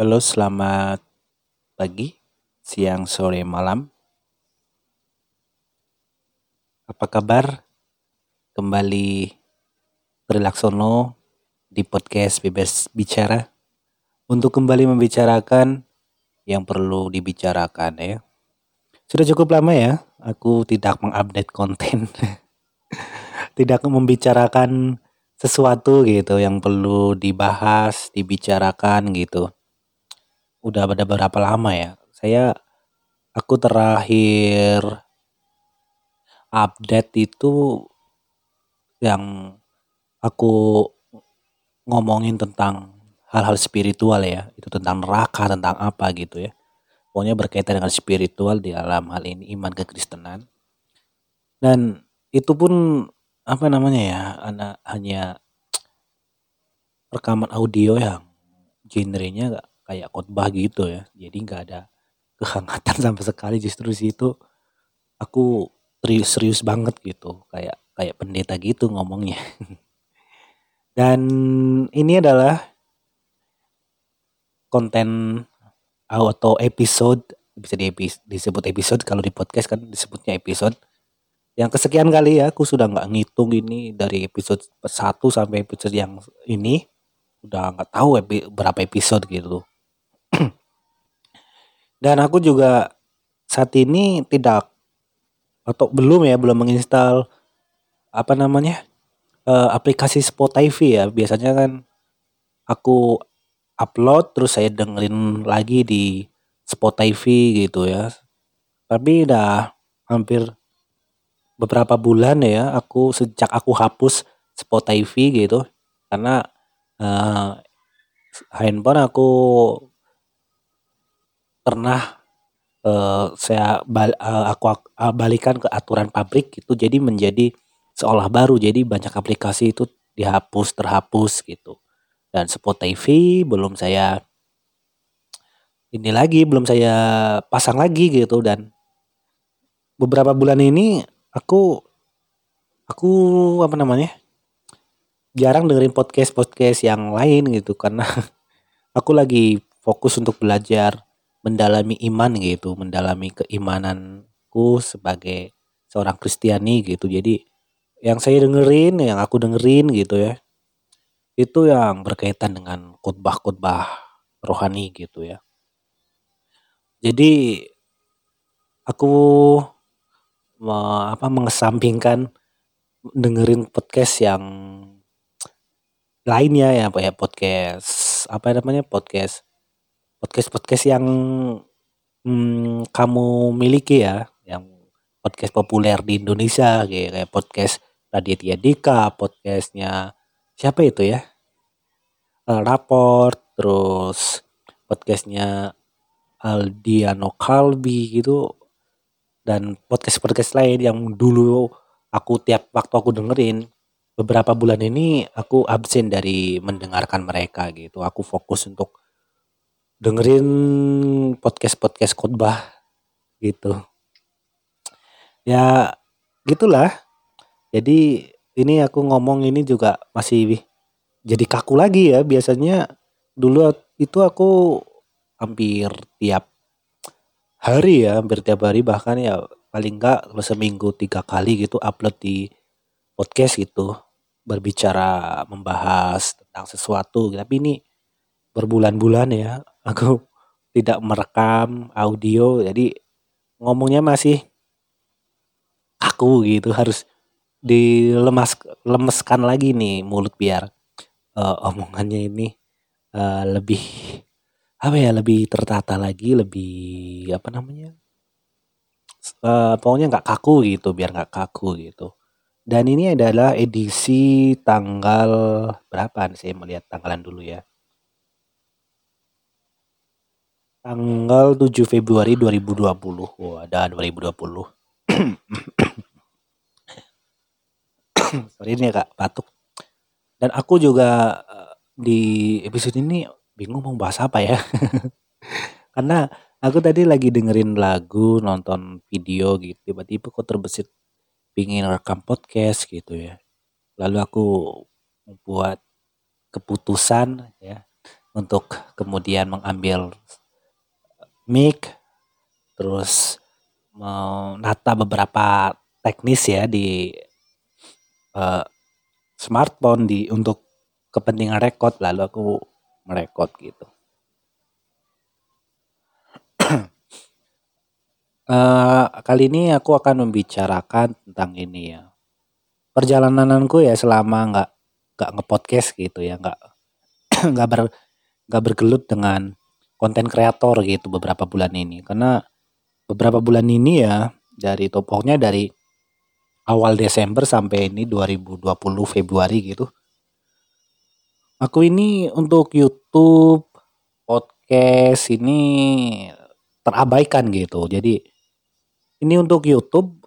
Halo, selamat pagi, siang, sore, malam. Apa kabar? Kembali berlaksono di podcast Bebas Bicara untuk kembali membicarakan yang perlu dibicarakan ya. Sudah cukup lama ya, aku tidak mengupdate konten. tidak membicarakan sesuatu gitu yang perlu dibahas, dibicarakan gitu. Udah pada berapa lama ya? Saya aku terakhir update itu yang aku ngomongin tentang hal-hal spiritual ya, itu tentang neraka, tentang apa gitu ya. Pokoknya berkaitan dengan spiritual di dalam hal ini iman kekristenan. Dan itu pun apa namanya ya, anak hanya rekaman audio yang genrenya gak kayak khotbah gitu ya. Jadi nggak ada kehangatan sampai sekali. Justru situ aku serius serius banget gitu. Kayak kayak pendeta gitu ngomongnya. Dan ini adalah konten atau episode. Bisa di, disebut episode. Kalau di podcast kan disebutnya episode. Yang kesekian kali ya aku sudah nggak ngitung ini dari episode 1 sampai episode yang ini. Udah nggak tahu berapa episode gitu dan aku juga saat ini tidak atau belum ya belum menginstal apa namanya uh, aplikasi Spotify ya. Biasanya kan aku upload terus saya dengerin lagi di Spotify gitu ya. Tapi udah hampir beberapa bulan ya aku sejak aku hapus Spotify gitu. Karena uh, handphone aku pernah uh, saya bal uh, aku uh, balikan ke aturan pabrik gitu. Jadi menjadi seolah baru. Jadi banyak aplikasi itu dihapus terhapus gitu. Dan Spotify belum saya ini lagi belum saya pasang lagi gitu. Dan beberapa bulan ini aku aku apa namanya jarang dengerin podcast podcast yang lain gitu. Karena aku lagi fokus untuk belajar mendalami iman gitu, mendalami keimananku sebagai seorang Kristiani gitu. Jadi yang saya dengerin, yang aku dengerin gitu ya, itu yang berkaitan dengan khotbah-khotbah rohani gitu ya. Jadi aku me, apa mengesampingkan dengerin podcast yang lainnya ya apa ya podcast apa namanya podcast podcast-podcast yang hmm, kamu miliki ya, yang podcast populer di Indonesia kayak, kayak podcast Raditya Dika, podcastnya siapa itu ya? Uh, Raport, terus podcastnya Aldiano Kalbi gitu dan podcast-podcast lain yang dulu aku tiap waktu aku dengerin beberapa bulan ini aku absen dari mendengarkan mereka gitu aku fokus untuk dengerin podcast-podcast khotbah gitu. Ya gitulah. Jadi ini aku ngomong ini juga masih jadi kaku lagi ya. Biasanya dulu itu aku hampir tiap hari ya, hampir tiap hari bahkan ya paling enggak seminggu tiga kali gitu upload di podcast gitu berbicara membahas tentang sesuatu tapi ini berbulan-bulan ya aku tidak merekam audio jadi ngomongnya masih aku gitu. Harus dilemas lemeskan lagi nih mulut biar uh, omongannya ini uh, lebih apa ya lebih tertata lagi lebih apa namanya uh, pokoknya nggak kaku gitu biar nggak kaku gitu. Dan ini adalah edisi tanggal berapa saya melihat tanggalan dulu ya Tanggal 7 Februari 2020. Wah, ada 2020. Sorry ini Kak, batuk. Dan aku juga eh, di episode ini bingung mau bahas apa ya. Karena aku tadi lagi dengerin lagu, nonton video gitu, tiba-tiba kok terbesit pingin rekam podcast gitu ya. Lalu aku membuat keputusan ya untuk kemudian mengambil mic terus menata beberapa teknis ya di uh, smartphone di untuk kepentingan rekod lalu aku merekod gitu. uh, kali ini aku akan membicarakan tentang ini ya perjalananku ya selama nggak nggak ngepodcast gitu ya nggak nggak ber nggak bergelut dengan konten kreator gitu beberapa bulan ini. Karena beberapa bulan ini ya dari topoknya dari awal Desember sampai ini 2020 Februari gitu. Aku ini untuk YouTube podcast ini terabaikan gitu. Jadi ini untuk YouTube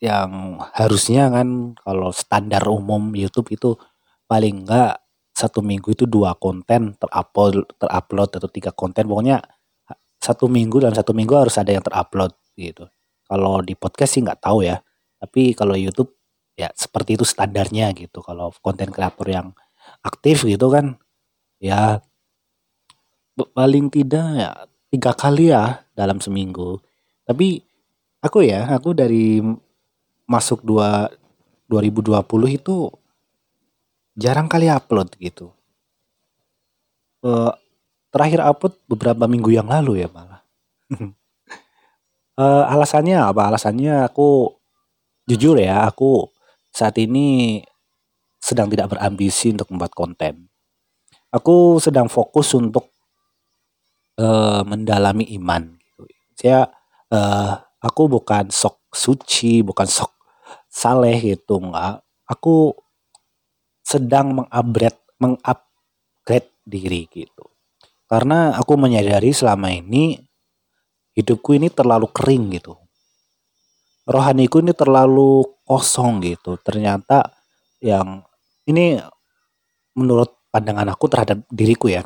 yang harusnya kan kalau standar umum YouTube itu paling enggak satu minggu itu dua konten terupload terupload atau tiga konten pokoknya satu minggu dan satu minggu harus ada yang terupload gitu. Kalau di podcast sih nggak tahu ya tapi kalau YouTube ya seperti itu standarnya gitu. Kalau konten kreator yang aktif gitu kan ya paling tidak ya tiga kali ya dalam seminggu. Tapi aku ya aku dari masuk dua 2020 itu jarang kali upload gitu. Uh, terakhir upload beberapa minggu yang lalu ya malah. uh, alasannya apa? Alasannya aku jujur ya, aku saat ini sedang tidak berambisi untuk membuat konten. Aku sedang fokus untuk uh, mendalami iman. Gitu. Saya, uh, aku bukan sok suci, bukan sok saleh gitu nggak aku sedang mengupgrade mengupgrade diri gitu. Karena aku menyadari selama ini hidupku ini terlalu kering gitu. Rohaniku ini terlalu kosong gitu. Ternyata yang ini menurut pandangan aku terhadap diriku ya.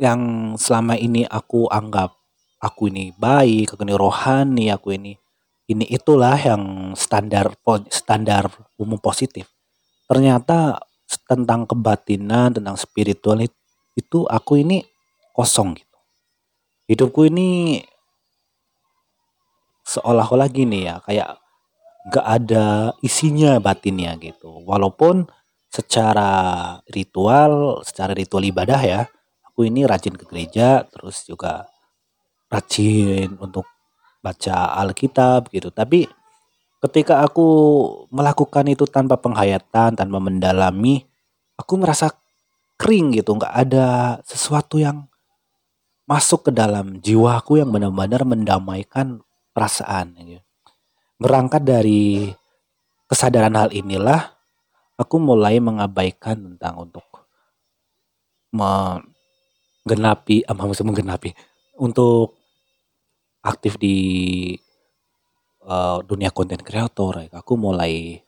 Yang selama ini aku anggap aku ini baik, aku ini rohani, aku ini ini itulah yang standar standar umum positif. Ternyata tentang kebatinan, tentang spiritual itu aku ini kosong gitu. Hidupku ini seolah-olah gini ya, kayak gak ada isinya batinnya gitu. Walaupun secara ritual, secara ritual ibadah ya, aku ini rajin ke gereja, terus juga rajin untuk baca Alkitab gitu. Tapi ketika aku melakukan itu tanpa penghayatan, tanpa mendalami, aku merasa kering gitu, nggak ada sesuatu yang masuk ke dalam jiwaku yang benar-benar mendamaikan perasaan. Gitu. Berangkat dari kesadaran hal inilah, aku mulai mengabaikan tentang untuk menggenapi, apa maksud menggenapi, untuk aktif di uh, dunia konten kreator ya, aku mulai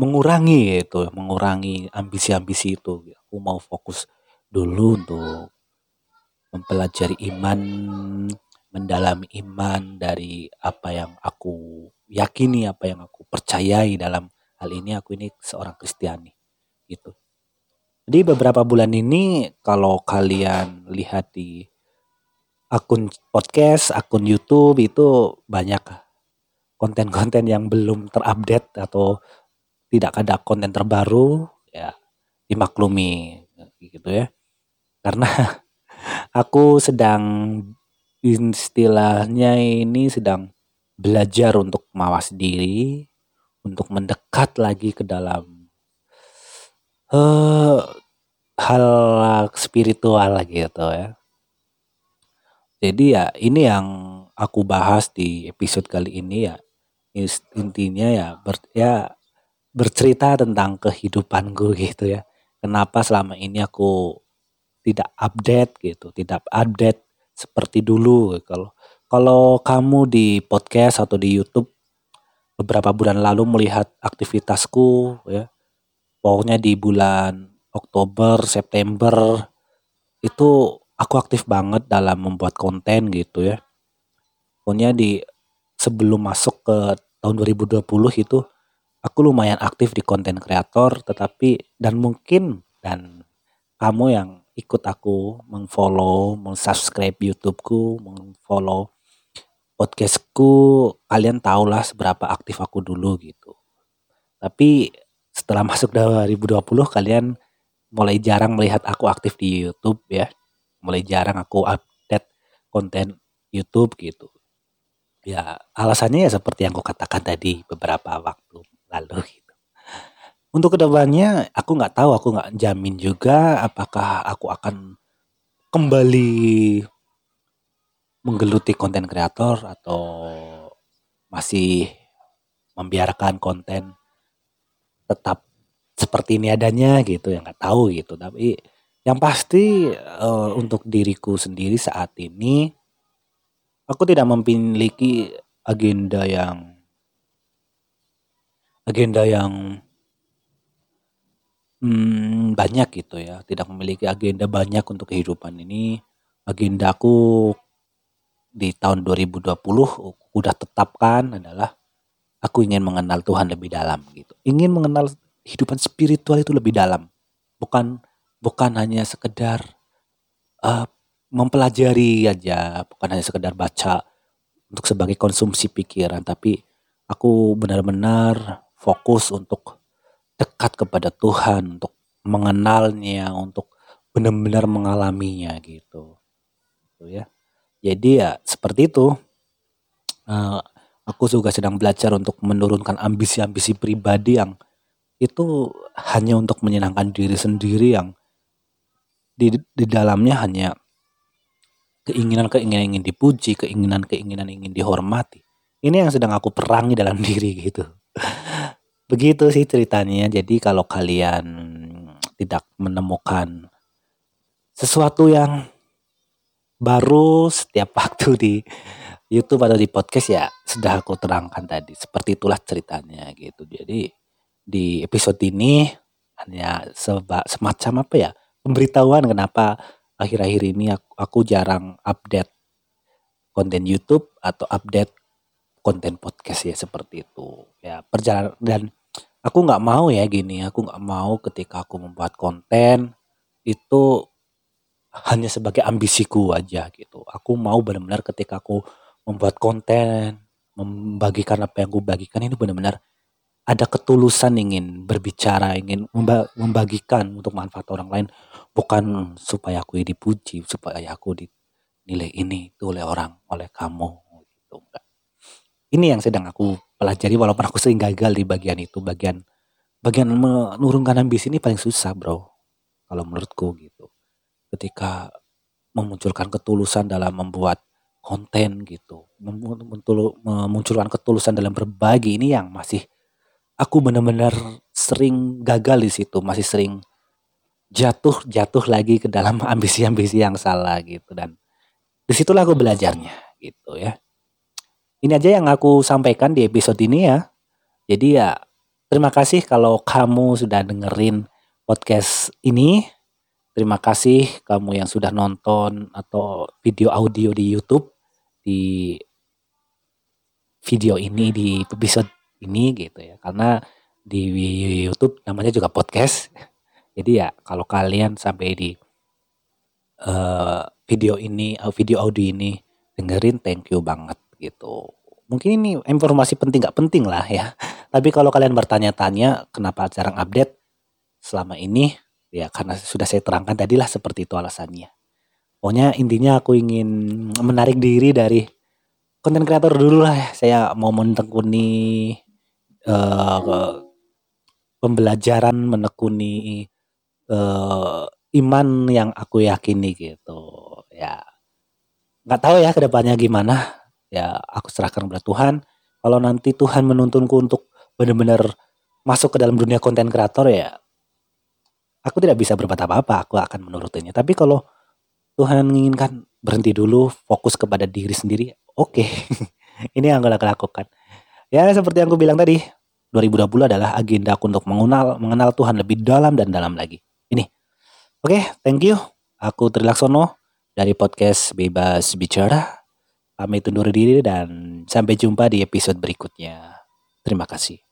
mengurangi itu, mengurangi ambisi-ambisi itu. Aku mau fokus dulu untuk mempelajari iman, mendalami iman dari apa yang aku yakini, apa yang aku percayai dalam hal ini aku ini seorang Kristiani gitu. Jadi beberapa bulan ini kalau kalian lihat di akun podcast, akun YouTube itu banyak konten-konten yang belum terupdate atau tidak ada konten terbaru ya dimaklumi gitu ya. Karena aku sedang istilahnya ini sedang belajar untuk mawas diri, untuk mendekat lagi ke dalam uh, hal spiritual gitu ya. Jadi ya ini yang aku bahas di episode kali ini ya intinya ya ber, ya bercerita tentang kehidupanku gitu ya. Kenapa selama ini aku tidak update gitu, tidak update seperti dulu kalau kalau kamu di podcast atau di YouTube beberapa bulan lalu melihat aktivitasku ya. Pokoknya di bulan Oktober, September itu aku aktif banget dalam membuat konten gitu ya. Pokoknya di sebelum masuk ke tahun 2020 itu aku lumayan aktif di konten kreator tetapi dan mungkin dan kamu yang ikut aku mengfollow, meng-subscribe YouTubeku, mengfollow podcastku, kalian tahulah seberapa aktif aku dulu gitu. Tapi setelah masuk 2020 kalian mulai jarang melihat aku aktif di YouTube ya. Mulai jarang aku update konten YouTube gitu. Ya alasannya ya seperti yang aku katakan tadi beberapa waktu lalu gitu. Untuk ke depannya aku nggak tahu, aku nggak jamin juga apakah aku akan kembali menggeluti konten kreator atau masih membiarkan konten tetap seperti ini adanya gitu yang nggak tahu gitu tapi yang pasti uh, untuk diriku sendiri saat ini aku tidak memiliki agenda yang agenda yang hmm, banyak gitu ya tidak memiliki agenda banyak untuk kehidupan ini agendaku di tahun 2020 udah tetapkan adalah aku ingin mengenal Tuhan lebih dalam gitu. Ingin mengenal kehidupan spiritual itu lebih dalam. Bukan bukan hanya sekedar uh, mempelajari aja, bukan hanya sekedar baca untuk sebagai konsumsi pikiran, tapi aku benar-benar fokus untuk dekat kepada Tuhan, untuk mengenalnya, untuk benar-benar mengalaminya gitu. Gitu ya. Jadi ya seperti itu. Uh, aku juga sedang belajar untuk menurunkan ambisi-ambisi pribadi yang itu hanya untuk menyenangkan diri sendiri yang di, di dalamnya hanya keinginan-keinginan ingin dipuji, keinginan-keinginan ingin dihormati. Ini yang sedang aku perangi dalam diri gitu. Begitu sih ceritanya. Jadi kalau kalian tidak menemukan sesuatu yang baru setiap waktu di YouTube atau di podcast ya sudah aku terangkan tadi. Seperti itulah ceritanya gitu. Jadi di episode ini hanya seba, semacam apa ya pemberitahuan kenapa akhir-akhir ini aku, aku jarang update konten YouTube atau update konten podcast ya seperti itu ya perjalanan dan aku nggak mau ya gini aku nggak mau ketika aku membuat konten itu hanya sebagai ambisiku aja gitu. Aku mau benar-benar ketika aku membuat konten, membagikan apa yang aku bagikan ini benar-benar ada ketulusan ingin berbicara, ingin membagikan untuk manfaat orang lain, bukan supaya aku dipuji, supaya aku dinilai ini itu oleh orang, oleh kamu gitu. Ini yang sedang aku pelajari walaupun aku sering gagal di bagian itu, bagian bagian menurunkan ambisi ini paling susah, Bro. Kalau menurutku gitu ketika memunculkan ketulusan dalam membuat konten gitu memunculkan ketulusan dalam berbagi ini yang masih aku benar-benar sering gagal di situ masih sering jatuh jatuh lagi ke dalam ambisi-ambisi yang salah gitu. Dan di situlah aku belajarnya gitu ya. Ini aja yang aku sampaikan di episode ini ya. Jadi ya terima kasih kalau kamu sudah dengerin podcast ini. Terima kasih kamu yang sudah nonton atau video audio di YouTube di video ini di episode ini gitu ya. Karena di YouTube namanya juga podcast. Jadi ya kalau kalian sampai di uh, video ini uh, video audio ini dengerin thank you banget gitu. Mungkin ini informasi penting gak penting lah ya. Tapi kalau kalian bertanya-tanya kenapa jarang update selama ini Ya karena sudah saya terangkan tadi lah seperti itu alasannya. Pokoknya intinya aku ingin menarik diri dari konten kreator dulu lah ya. Saya mau menekuni uh, pembelajaran, menekuni uh, iman yang aku yakini gitu. Ya nggak tahu ya ke depannya gimana. Ya aku serahkan kepada Tuhan. Kalau nanti Tuhan menuntunku untuk benar-benar masuk ke dalam dunia konten kreator ya aku tidak bisa berbuat apa-apa, aku akan menurutinya. Tapi kalau Tuhan menginginkan berhenti dulu, fokus kepada diri sendiri, oke. Okay. Ini yang akan aku lakukan. Ya seperti yang aku bilang tadi, 2020 adalah agenda aku untuk mengenal mengenal Tuhan lebih dalam dan dalam lagi. Ini. Oke, okay, thank you. Aku Trilaksono dari podcast Bebas Bicara. Kami undur diri dan sampai jumpa di episode berikutnya. Terima kasih.